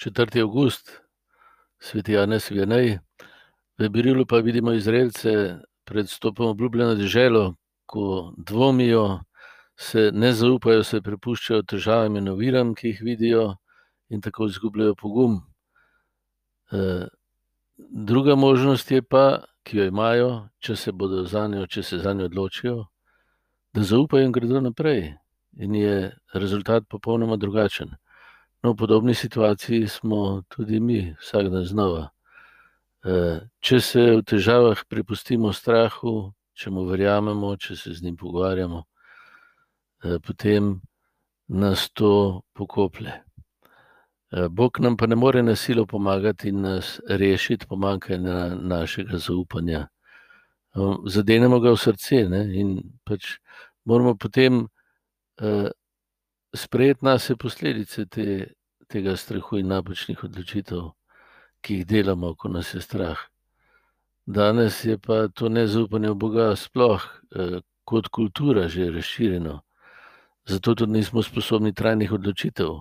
4. august, sveti Janes Vijanej. V Birilu pa vidimo Izraelce pred stopom obljubljeno deželo, ko dvomijo, se ne zaupajo, se prepuščajo težavam in oviram, ki jih vidijo, in tako izgubljajo pogum. Eh, druga možnost je pa, ki jo imajo, če se bodo za njo, če se za njo odločijo, da zaupajo in gredo naprej. In je rezultat popolnoma drugačen. No, v podobni situaciji smo tudi mi, vsak dan znova. Eh, če se v težavah prepustimo strahu, če mu verjamemo, če se z njim pogovarjamo, eh, potem nas to pokoplje. Eh, Bog nam pa ne more na silo pomagati in nas rešiti pomankanja našega zaupanja. Zadenemo ga v srce ne? in pač moramo potem sprejeti nas posledice te, tega strahu in napačnih odločitev, ki jih delamo, ko nas je strah. Danes je pa to nezaupanje v Boga sploh eh, kot kultura že razširjeno, zato tudi nismo sposobni trajnih odločitev.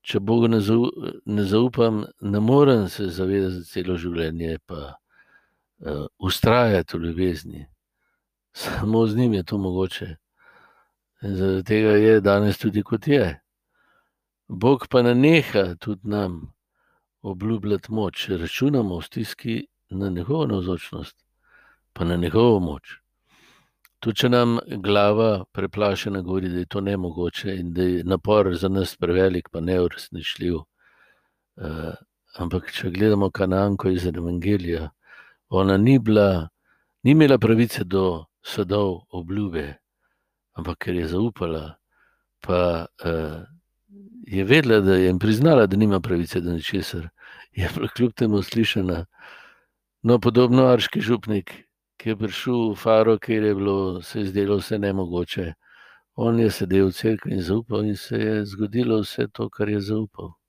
Če Bogu ne, zau, ne zaupam, ne morem se zavedati za celo življenje, pa uh, ustrajati v ljubezni. Samo z njim je to mogoče. In zaradi tega je danes tudi kot je. Bog pa ne neha tudi nam obljubljati moč, računamo v stiski na njegovo navzočnost, pa na njegovo moč. Tudi če nam glava preplašena govori, da je to ne mogoče in da je napor za nas prevelik, pa neuresničljiv. Uh, ampak, če gledamo kananko iz Evangelija, ona ni, bila, ni imela pravice do sadov obljube, ampak ker je zaupala, pa uh, je vedela, da je in priznala, da nima pravice do ničesar, je pa kljub temu slišana. No, podobno arški župnik, ki je prišel v Faro, kjer je bilo se zdelo vse nemogoče. On je sedel v cerkvi in zaupal, in se je zgodilo vse to, kar je zaupal.